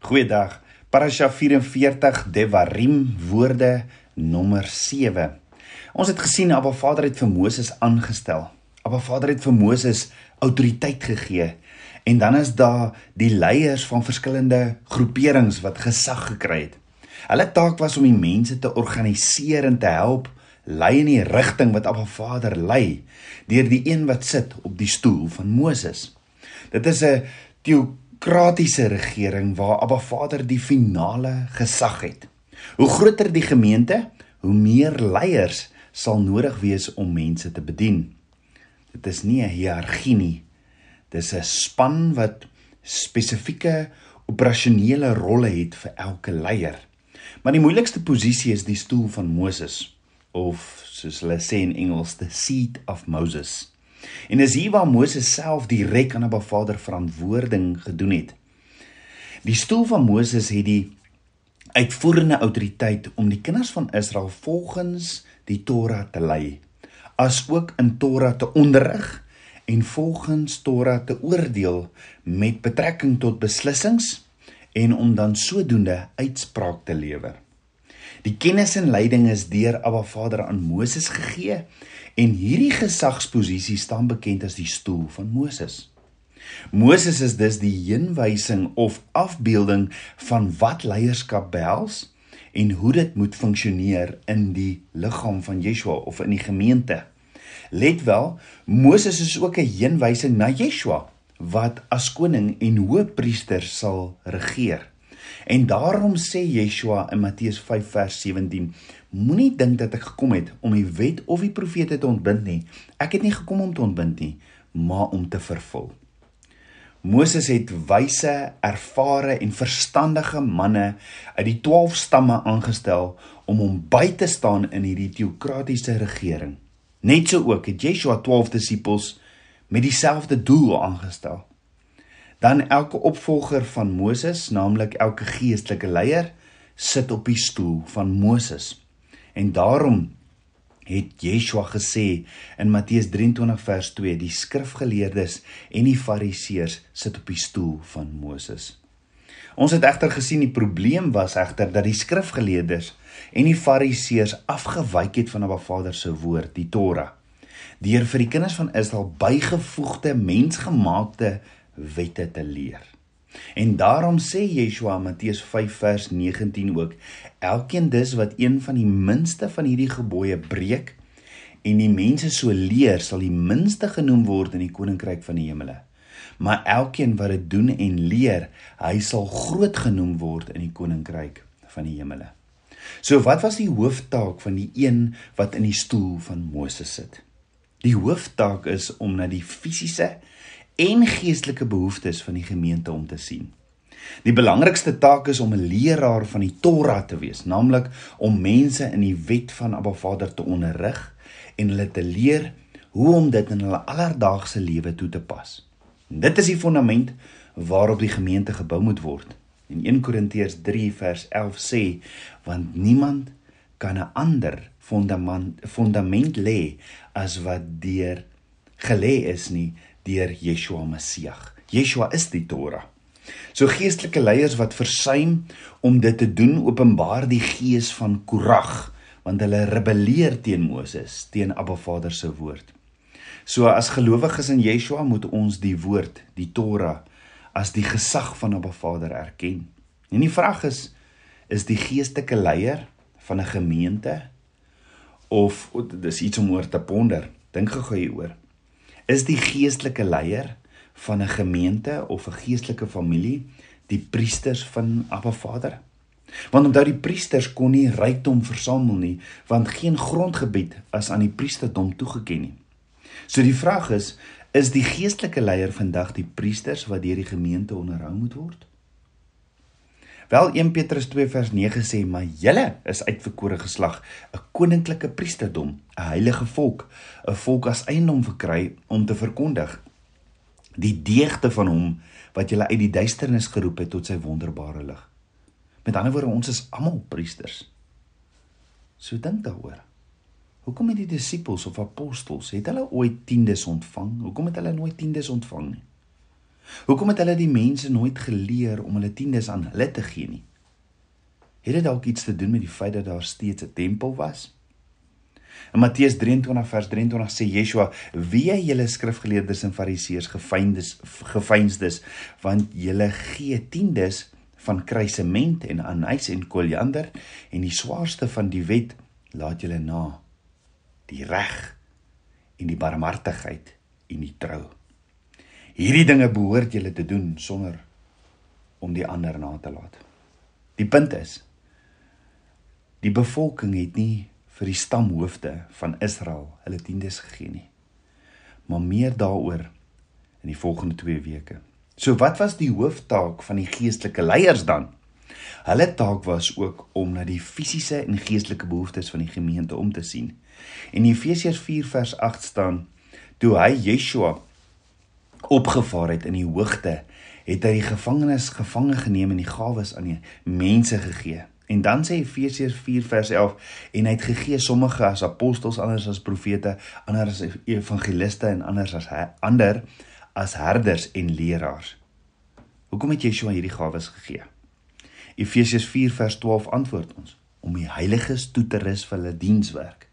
Goeiedag. Parasha 44 Devarim woorde nommer 7. Ons het gesien Abba Vader het vir Moses aangestel. Abba Vader het vir Moses autoriteit gegee en dan is daar die leiers van verskillende groeperings wat gesag gekry het. Hulle taak was om die mense te organiseer en te help lei in die rigting wat Abba Vader lei deur die een wat sit op die stoel van Moses. Dit is 'n teokratiese regering waar Abba Vader die finale gesag het. Hoe groter die gemeente, hoe meer leiers sal nodig wees om mense te bedien. Dit is nie 'n hiërargie nie. Dis 'n span wat spesifieke operasionele rolle het vir elke leier. Maar die moeilikste posisie is die stoel van Moses of soos hulle sê in Engels the seat of Moses. En dis hier waar Moses self direk aan 'n Vader verantwoording gedoen het. Die stoel van Moses het die uitvoerende autoriteit om die kinders van Israel volgens die Torah te lei, asook in Torah te onderrig en volgens Torah te oordeel met betrekking tot beslissings en om dan sodoende uitspraak te lewer. Die kennis en leiding is deur Abba Vader aan Moses gegee en hierdie gesagsposisie staan bekend as die stoel van Moses. Moses is dus die heenwysing of afbeelding van wat leierskap behels en hoe dit moet funksioneer in die liggaam van Yeshua of in die gemeente. Let wel, Moses is ook 'n heenwysing na Yeshua wat as koning en hoëpriester sal regeer. En daarom sê Yeshua in Matteus 5 vers 17: Moenie dink dat ek gekom het om die wet of die profete te ontbind nie. Ek het nie gekom om te ontbind nie, maar om te vervul. Moses het wyse, ervare en verstandige manne uit die 12 stamme aangestel om hom by te staan in hierdie teokratiese regering. Net so ook het Yeshua 12 disippels met dieselfde doel aangestel dan elke opvolger van Moses, naamlik elke geestelike leier, sit op die stoel van Moses. En daarom het Yeshua gesê in Matteus 23 vers 2 die skrifgeleerdes en die fariseërs sit op die stoel van Moses. Ons het egter gesien die probleem was egter dat die skrifgeleerdes en die fariseërs afgewyk het van Abba Vader se woord, die Torah, deur vir die kinders van Israel bygevoegde mensgemaakte wette te leer. En daarom sê Yeshua Matteus 5 vers 19 ook: Elkeen dus wat een van die minste van hierdie gebooie breek en die mense so leer, sal die minste genoem word in die koninkryk van die hemele. Maar elkeen wat dit doen en leer, hy sal groot genoem word in die koninkryk van die hemele. So wat was die hooftaak van die een wat in die stoel van Moses sit? Die hooftaak is om na die fisiese en geestelike behoeftes van die gemeente om te sien. Die belangrikste taak is om 'n leraar van die Torah te wees, naamlik om mense in die wet van Abba Vader te onderrig en hulle te leer hoe om dit in hulle alledaagse lewe toe te pas. En dit is die fondament waarop die gemeente gebou moet word. En 1 Korintiërs 3 vers 11 sê, want niemand kan 'n ander fondament fondament lê as wat deur gelê is nie deur Yeshua Messie. Yeshua is die Torah. So geestelike leiers wat versuim om dit te doen, openbaar die gees van Korag, want hulle rebelleer teen Moses, teen Abba Vader se woord. So as gelowiges in Yeshua moet ons die woord, die Torah, as die gesag van Abba Vader erken. En die vraag is, is die geestelike leier van 'n gemeente of dis iets om oor te ponder. Dink gou hieroor is die geestelike leier van 'n gemeente of 'n geestelike familie die priesters van Abba Vader. Want onthou die priesters kon nie rykdom versamel nie, want geen grondgebied as aan die priesterdom toegeken nie. So die vraag is, is die geestelike leier vandag die priesters wat deur die gemeente onderhou moet word? Wel 1 Petrus 2 vers 9 sê maar julle is uitverkore geslag, 'n koninklike priesterdom, 'n heilige volk, 'n volk as eiendom verkry om te verkondig die deugde van hom wat julle uit die duisternis geroep het tot sy wonderbare lig. Met ander woorde ons is almal priesters. So dink daaroor. Hoekom het die disippels of apostels het hulle ooit tiendes ontvang? Hoekom het hulle nooit tiendes ontvang nie? Hoekom het hulle die mense nooit geleer om hulle tiendes aan hulle te gee nie? Het dit dalk iets te doen met die feit dat daar steeds 'n tempel was? In Matteus 23 vers 23 sê Yeshua: "Wie julle skrifgeleerdes en fariseërs gefeindes gefeinsdes, want julle gee tiendes van kruisement en anys en koriander en die swaarste van die wet laat julle na, die reg en die barmhartigheid en die trou." Hierdie dinge behoort julle te doen sonder om die ander na te laat. Die punt is die bevolking het nie vir die stamhoofde van Israel hulle tiendes gegee nie. Maar meer daaroor in die volgende 2 weke. So wat was die hooftaak van die geestelike leiers dan? Hulle taak was ook om na die fisiese en geestelike behoeftes van die gemeente om te sien. En Efesiërs 4 vers 8 staan: Toe hy Yeshua opgevaar het in die hoogte, het hy die gevangenes gevange geneem en die gawes aan die mense gegee. En dan sê Efesiërs 4 vers 11 en hy het gegee sommige as apostels, ander as profete, ander as evangeliste en ander as ander as herders en leraars. Hoekom het Yeshua hierdie gawes gegee? Efesiërs 4 vers 12 antwoord ons om die heiliges toe te rus vir hulle dienswerk.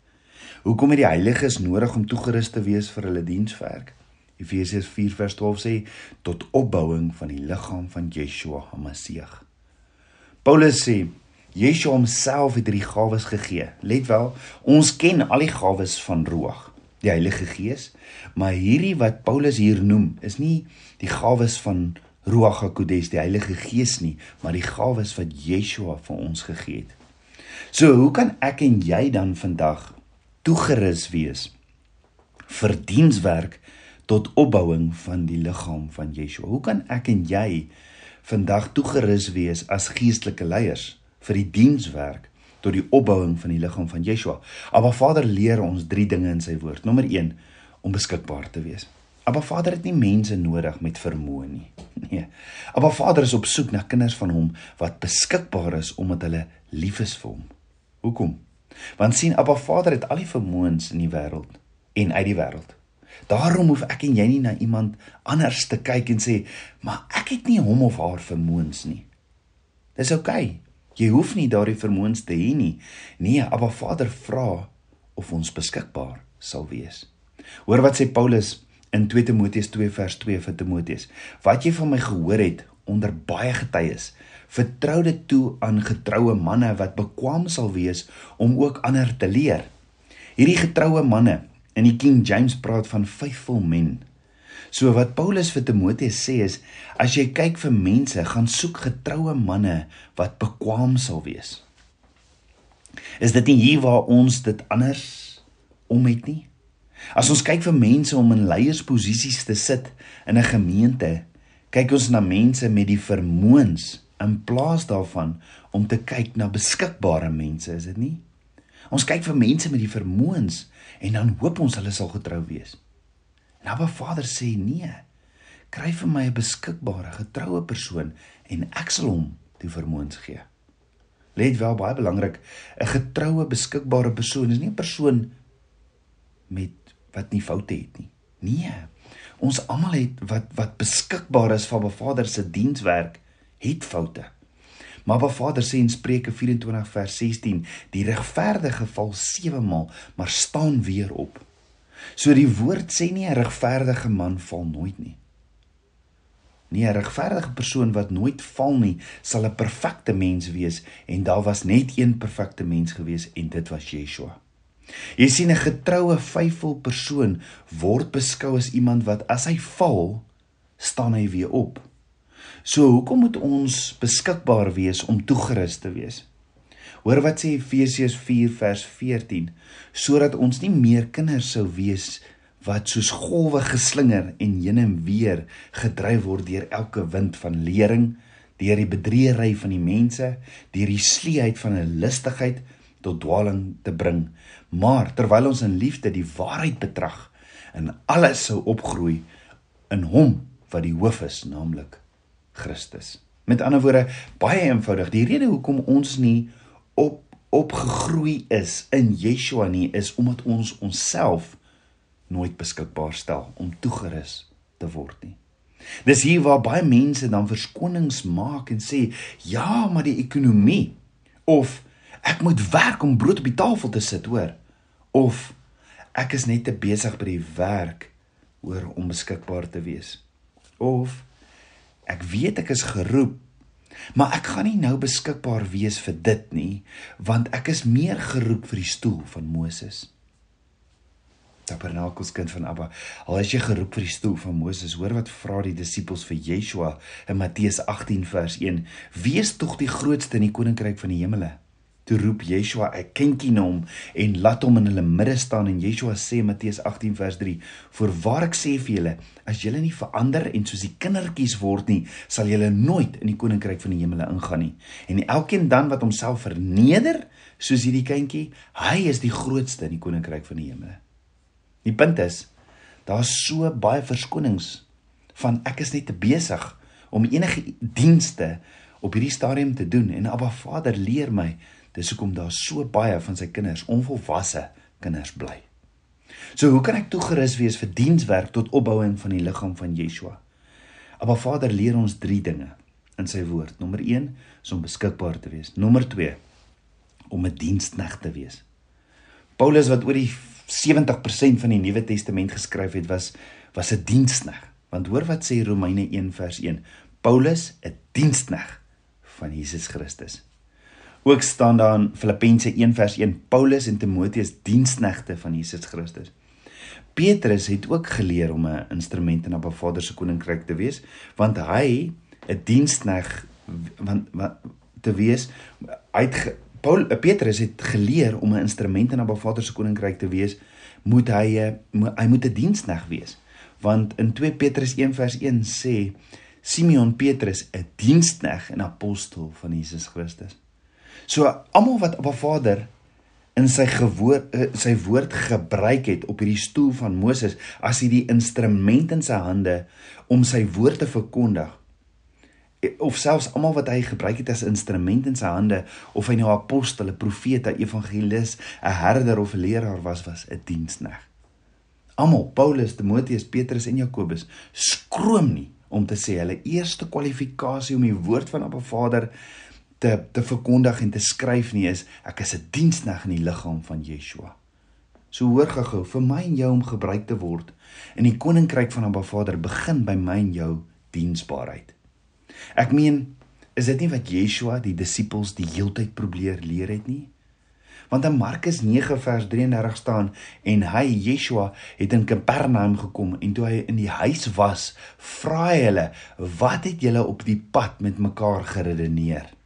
Hoekom het die heiliges nodig om toegerus te wees vir hulle dienswerk? Efesiërs 4 vers 12 sê tot opbouing van die liggaam van Yeshua HaMashiach. Paulus sê Yeshua homself het hierdie gawes gegee. Let wel, ons ken al die gawes van Ruach, die Heilige Gees, maar hierdie wat Paulus hier noem, is nie die gawes van Ruach HaKodes, die Heilige Gees nie, maar die gawes wat Yeshua vir ons gegee het. So, hoe kan ek en jy dan vandag toegerus wees vir dienswerk tot opbouing van die liggaam van Yeshua. Hoe kan ek en jy vandag toegerus wees as geestelike leiers vir die dienswerk tot die opbouing van die liggaam van Yeshua? Maar Vader leer ons drie dinge in sy woord. Nommer 1 om beskikbaar te wees. Maar Vader het nie mense nodig met vermoë nie. Nee. Maar Vader is op soek na kinders van hom wat beskikbaar is omdat hulle lief is vir hom. Hoekom? Want sien, Abba Vader het al die vermoëns in die wêreld en uit die wêreld. Daarom hoef ek en jy nie na iemand anders te kyk en sê, "Maar ek het nie hom of haar vermoëns nie." Dis oukei. Okay. Jy hoef nie daardie vermoëns te hê nie. Nee, Abba Vader vra of ons beskikbaar sal wees. Hoor wat sê Paulus in 2 Timoteus 2 vers 2 vir Timoteus. Wat jy van my gehoor het onder baie getuies, vertrou dit toe aan getroue manne wat bekwam sal wees om ook ander te leer. Hierdie getroue manne In die King James praat van faithful men. So wat Paulus vir Timoteus sê is as jy kyk vir mense, gaan soek getroue manne wat bekwam sal wees. Is dit nie hier waar ons dit anders om het nie? As ons kyk vir mense om in leiersposisies te sit in 'n gemeente, kyk ons na mense met die vermoëns in plaas daarvan om te kyk na beskikbare mense, is dit nie? Ons kyk vir mense met die vermoëns en dan hoop ons hulle sal getrou wees. En Abba Vader sê nee. Kry vir my 'n beskikbare, getroue persoon en ek sal hom die vermoëns gee. Let wel baie belangrik, 'n getroue, beskikbare persoon is nie 'n persoon met wat nie foute het nie. Nee. Ons almal het wat wat beskikbaar is vir Abba Vader se dienswerk het foute. Maar wat Vader sê in Spreuke 24 vers 16, die regverdige val 7 maal, maar staan weer op. So die woord sê nie 'n regverdige man val nooit nie. Nie 'n regverdige persoon wat nooit val nie, sal 'n perfekte mens wees en daar was net een perfekte mens gewees en dit was Yeshua. Jy sien 'n getroue, faithful persoon word beskou as iemand wat as hy val, staan hy weer op. So hoekom moet ons beskikbaar wees om toegerus te wees? Hoor wat sê Efesiërs 4 vers 14, sodat ons nie meer kinders sou wees wat soos golwe geslinger en heen en weer gedryf word deur elke wind van lering, deur die bedriegery van die mense, deur die sleeheid van 'n listigheid tot dwaaling te bring, maar terwyl ons in liefde die waarheid betrag, in alles sou opgroei in hom wat die hoof is, naamlik Christus. Met ander woorde, baie eenvoudig, die rede hoekom ons nie op opgegroei is in Yeshua nie is omdat ons onsself nooit beskikbaar stel om toegerus te word nie. Dis hier waar baie mense dan verskonings maak en sê, "Ja, maar die ekonomie of ek moet werk om brood op die tafel te sit, hoor." Of ek is net te besig by die werk oor om beskikbaar te wees. Of ek weet ek is geroep, maar ek gaan nie nou beskikbaar wees vir dit nie, want ek is meer geroep vir die stoel van Moses. Tabernakels kind van Abba. Al is jy geroep vir die stoel van Moses, hoor wat vra die disippels vir Yeshua in Matteus 18 vers 1. Wees tog die grootste in die koninkryk van die hemele. Toe roep Yeshua 'n kindjie na hom en laat hom in hulle midde staan en Yeshua sê Matteus 18 vers 3: "Voorwaar ek sê vir julle, as julle nie verander en soos die kindertjies word nie, sal julle nooit in die koninkryk van die hemele ingaan nie. En elkeen dan wat homself verneder, soos hierdie kindjie, hy is die grootste in die koninkryk van die hemele." Die punt is daar's so baie verskonings van ek is net te besig om enige dienste op hierdie stadium te doen en Abba Vader leer my dis hoekom daar so baie van sy kinders onvolwasse kinders bly. So hoe kan ek toegerus wees vir dienswerk tot opbouing van die liggaam van Yeshua? Abba Vader leer ons 3 dinge in sy woord. Nommer 1 is om beskikbaar te wees. Nommer 2 om 'n diensknegt te wees. Paulus wat oor die 70% van die Nuwe Testament geskryf het was was 'n dienskneg. Want hoor wat sê Romeine 1 vers 1. Paulus 'n dienskneg van Jesus Christus. Ook staan daar in Filippense 1 vers 1 Paulus en Timoteus diensknegte van Jesus Christus. Petrus het ook geleer om 'n instrument in Abba Vader se koninkryk te wees, want hy 'n dienskneg want, want te wees hy het Paul Petrus het geleer om 'n instrument in Abba Vader se koninkryk te wees, moet hy hy moet 'n dienskneg wees. Want in 2 Petrus 1 vers 1 sê Simeon Petrus 'n dienskneg en apostel van Jesus Christus. So almal wat Abba Vader in sy gewoord eh, sy woord gebruik het op hierdie stoel van Moses as hy die instrument in sy hande om sy woord te verkondig of selfs almal wat hy gebruik het as instrument in sy hande of hy nou 'n apostel, 'n profeet, 'n evangelis, 'n herder of 'n leraar was, was 'n dienskneg. Almal, Paulus, Timoteus, Petrus en Jakobus skroom nie om te sê hulle eerste kwalifikasie om die woord van Abba Vader te te verkondig en te skryf nie is ek is 'n dienskneg in die liggaam van Yeshua. So hoor gehou vir my en jou om gebruik te word in die koninkryk van Abba Vader begin by my en jou diensbaarheid. Ek meen, is dit nie wat Yeshua die disippels die heeltyd probeer leer het nie? Want in Markus 9 vers 33 staan en hy Yeshua het in Kapernaum gekom en toe hy in die huis was, vra hy hulle, "Wat het julle op die pad met mekaar geredeneer?"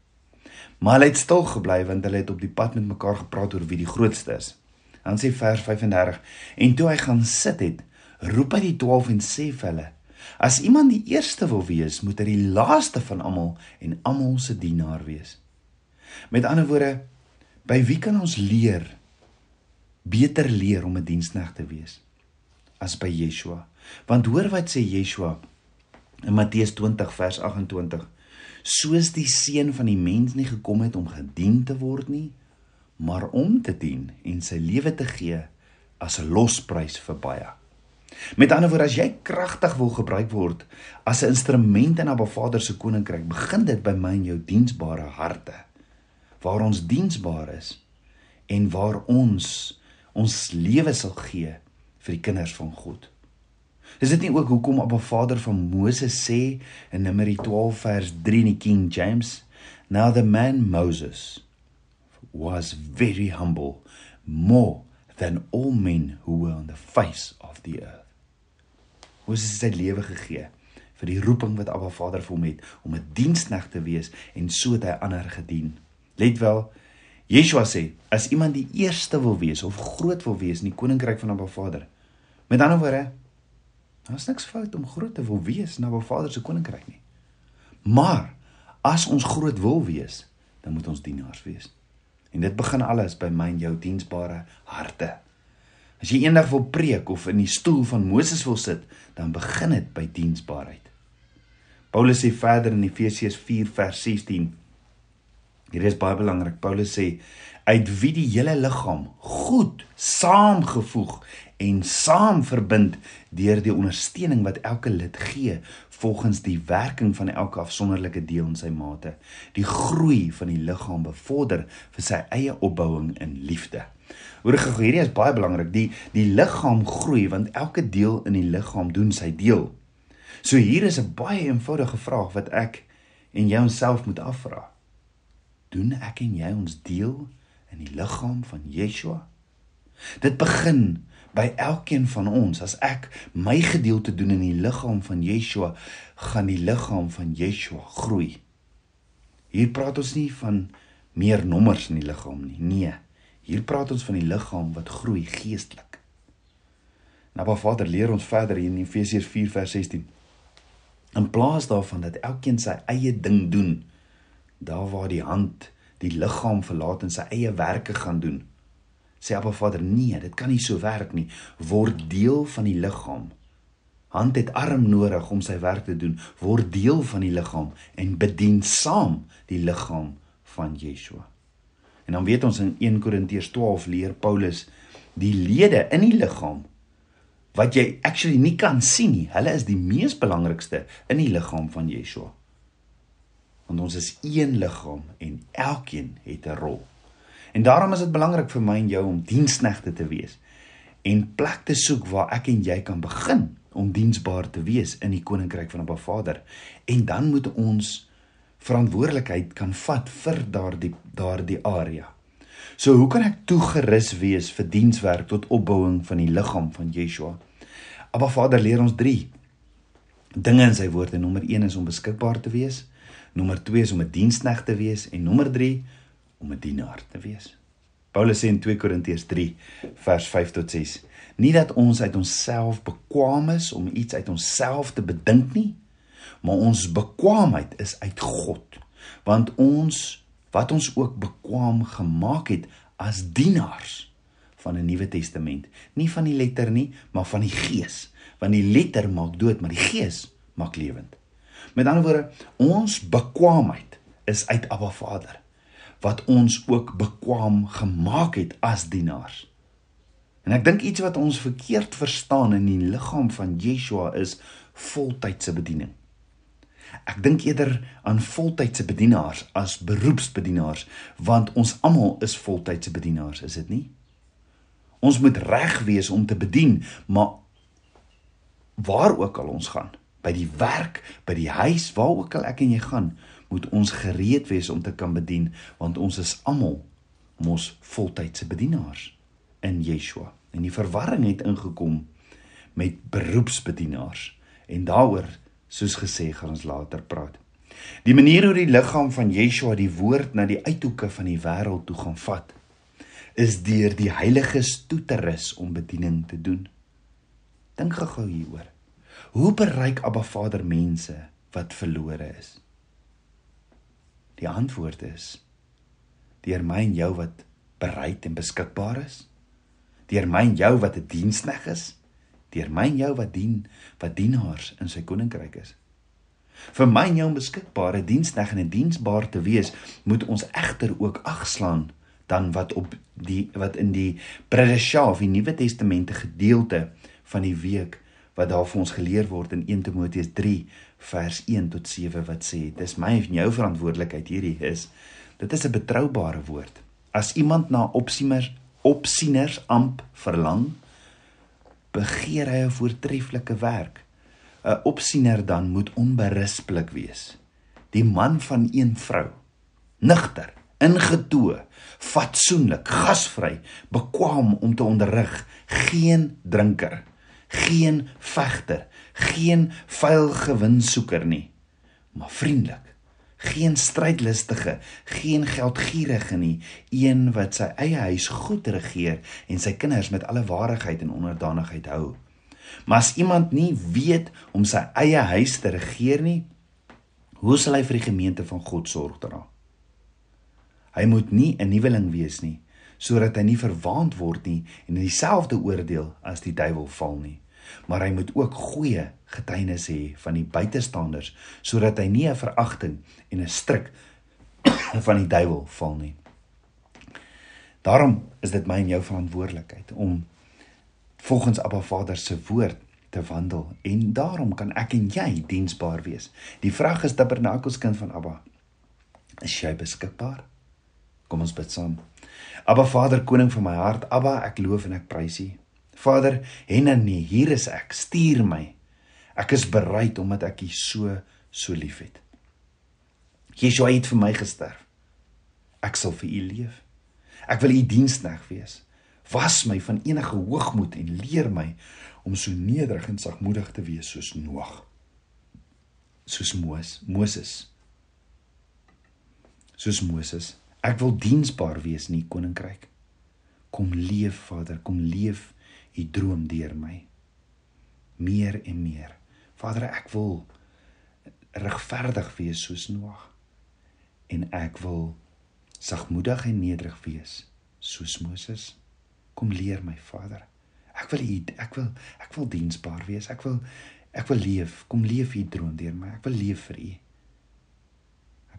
Maar hulle het stil gebly want hulle het op die pad met mekaar gepraat oor wie die grootste is. Dan sê vers 35: En toe hy gaan sit het, roep hy die 12 en sê vir hulle: As iemand die eerste wil wees, moet hy die laaste van almal en almal se dienaar wees. Met ander woorde, by wie kan ons leer beter leer om 'n diensknegt te wees as by Yeshua? Want hoor wat sê Yeshua in Matteus 20 vers 28: Soos die seun van die mens nie gekom het om gedien te word nie, maar om te dien en sy lewe te gee as 'n losprys vir baie. Met ander woorde, as jy kragtig wil gebruik word as 'n instrument in Abba Vader se koninkryk, begin dit by my en jou diensbare harte. Waar ons diensbaar is en waar ons ons lewe sal gee vir die kinders van God. Is dit nie ook hoekom Abba Vader van Moses sê in Numeri 12 vers 3 in die King James, "Now the man Moses was very humble, more than all men who were on the face of the earth." Moses het sy lewe gegee vir die roeping wat Abba Vader vir hom het om 'n dienskneg te wees en so het hy ander gedien. Let wel, Yeshua sê, as iemand die eerste wil wees of groot wil wees in die koninkryk van Abba Vader. Met ander woorde, daar's niks fout om groot te wil wees in Abba Vader se koninkryk nie. Maar as ons groot wil wees, dan moet ons dienaars wees. En dit begin alles by my en jou diensbare harte. As jy eendag wil preek of in die stoel van Moses wil sit, dan begin dit by diensbaarheid. Paulus sê verder in Efesiërs 4 vers 16. Hier is baie belangrik. Paulus sê uit wie die hele liggaam goed saamgevoeg en saam verbind deur die ondersteuning wat elke lid gee volgens die werking van elke afsonderlike deel in sy mate. Die groei van die liggaam bevorder vir sy eie opbouing in liefde. Hoor gou, hierdie is baie belangrik. Die die liggaam groei want elke deel in die liggaam doen sy deel. So hier is 'n baie eenvoudige vraag wat ek en jy onsself moet afvra. Doen ek en jy ons deel in die liggaam van Yeshua? Dit begin by elkeen van ons. As ek my gedeelte doen in die liggaam van Yeshua, gaan die liggaam van Yeshua groei. Hier praat ons nie van meer nommers in die liggaam nie. Nee. Hier praat ons van die liggaam wat groei geestelik. Nou Vader leer ons verder in Efesiërs 4 vers 16. In plaas daarvan dat elkeen sy eie ding doen, daar waar die hand die liggaam verlaat en sy eie werke gaan doen, sê Abba Vader, nee, dit kan nie so werk nie. Word deel van die liggaam. Hand het arm nodig om sy werk te doen. Word deel van die liggaam en bedien saam die liggaam van Yeshua. En dan weet ons in 1 Korintiërs 12 leer Paulus die lede in die liggaam wat jy actually nie kan sien nie. Hulle is die mees belangrikste in die liggaam van Yeshua. Want ons is een liggaam en elkeen het 'n rol. En daarom is dit belangrik vir my en jou om diensknegte te wees en plek te soek waar ek en jy kan begin om diensbaar te wees in die koninkryk van Abba Vader. En dan moet ons verantwoordelikheid kan vat vir daardie daardie area. So hoe kan ek toegerus wees vir dienswerk tot opbouing van die liggaam van Yeshua? Abba Vader leer ons 3 dinge in sy woord. Nommer 1 is om beskikbaar te wees. Nommer 2 is om 'n diensknegt te wees en nommer 3 om 'n dienaar te wees. Paulus sê in 2 Korintiërs 3 vers 5 tot 6: Nie dat ons uit onsself bekwam is om iets uit onsself te bedink nie, maar ons bekwaamheid is uit God. Want ons wat ons ook bekwam gemaak het as dienaars van 'n Nuwe Testament, nie van die letter nie, maar van die Gees, want die letter maak dood, maar die Gees maak lewend. Met ander woorde, ons bekwaamheid is uit Abba Vader wat ons ook bekwam gemaak het as dienaars. En ek dink iets wat ons verkeerd verstaan in die liggaam van Yeshua is voltydse bediening. Ek dink eerder aan voltydse bedienaars as beroepsbedienaars want ons almal is voltydse bedienaars, is dit nie? Ons moet reg wees om te bedien, maar waar ook al ons gaan, by die werk, by die huis, waar ook al ek en jy gaan, moet ons gereed wees om te kan bedien want ons is almal mos voltydse bedienaars in Yeshua. En die verwarring het ingekom met beroepsbedienaars en daaroor soos gesê gaan ons later praat. Die manier hoe die liggaam van Yeshua die woord na die uithoeke van die wêreld toe gaan vat, is deur die heiliges toe te rus om bediening te doen. Dink gou hieroor. Hoe bereik Abba Vader mense wat verlore is? Die antwoord is deur my en jou wat bereid en beskikbaar is, deur my en jou wat 'n dienskneg is, deur my en jou wat dien, wat dienaars in sy koninkryk is. Vir my en jou om beskikbare diensneg en diensbaar te wees, moet ons egter ook agslaan dan wat op die wat in die Bredesha of die Nuwe Testamente gedeelte van die week wat daar vir ons geleer word in 1 Timoteus 3 vers 1 tot 7 wat sê dis my en jou verantwoordelikheid hierdie is dit is 'n betroubare woord as iemand na opsieners opsieners amp verlang begeer hy 'n voortreffelike werk. 'n Opsiener dan moet onberispelik wees. Die man van een vrou. Nigter, ingetoe, fatsoenlik, gasvry, bekwam om te onderrig, geen drinker, geen vegter, geen vuil gewinsoeker nie, maar vriendelik geen strydlustige, geen geldgierige nie, een wat sy eie huis goed regeer en sy kinders met alle waardigheid en onderdanigheid hou. Maar as iemand nie weet om sy eie huis te regeer nie, hoe sal hy vir die gemeente van God sorg dra? Hy moet nie 'n nuweling wees nie, sodat hy nie verwaand word nie en in dieselfde oordeel as die duiwel val nie maar hy moet ook goeie getuienis hê van die buitestanders sodat hy nie 'n veragting en 'n stryk van die duiwel val nie. Daarom is dit my en jou verantwoordelikheid om volgens Abba Vader se woord te wandel en daarom kan ek en jy diensbaar wees. Die vraag is Tabernakels kind van Abba, is jy beskikbaar? Kom ons bid saam. Abba Vader, koning van my hart, Abba, ek loof en ek prys U. Vader, Henani, hier is ek, stuur my. Ek is bereid omdat ek U so so liefhet. Yeshua het vir my gesterf. Ek sal vir U leef. Ek wil U diensknegt wees. Was my van enige hoogmoed en leer my om so nederig en sagmoedig te wees soos Noag. Soos Moos, Moses. Soos Moses. Ek wil diensbaar wees in U koninkryk. Kom leef, Vader, kom leef U droom deur my. Meer en meer. Vader, ek wil regverdig wees soos Noag. En ek wil sagmoedig en nederig wees soos Moses kom leer my Vader. Ek wil U ek wil ek wil diensbaar wees. Ek wil ek wil leef. Kom leef U droom deur my. Ek wil leef vir U.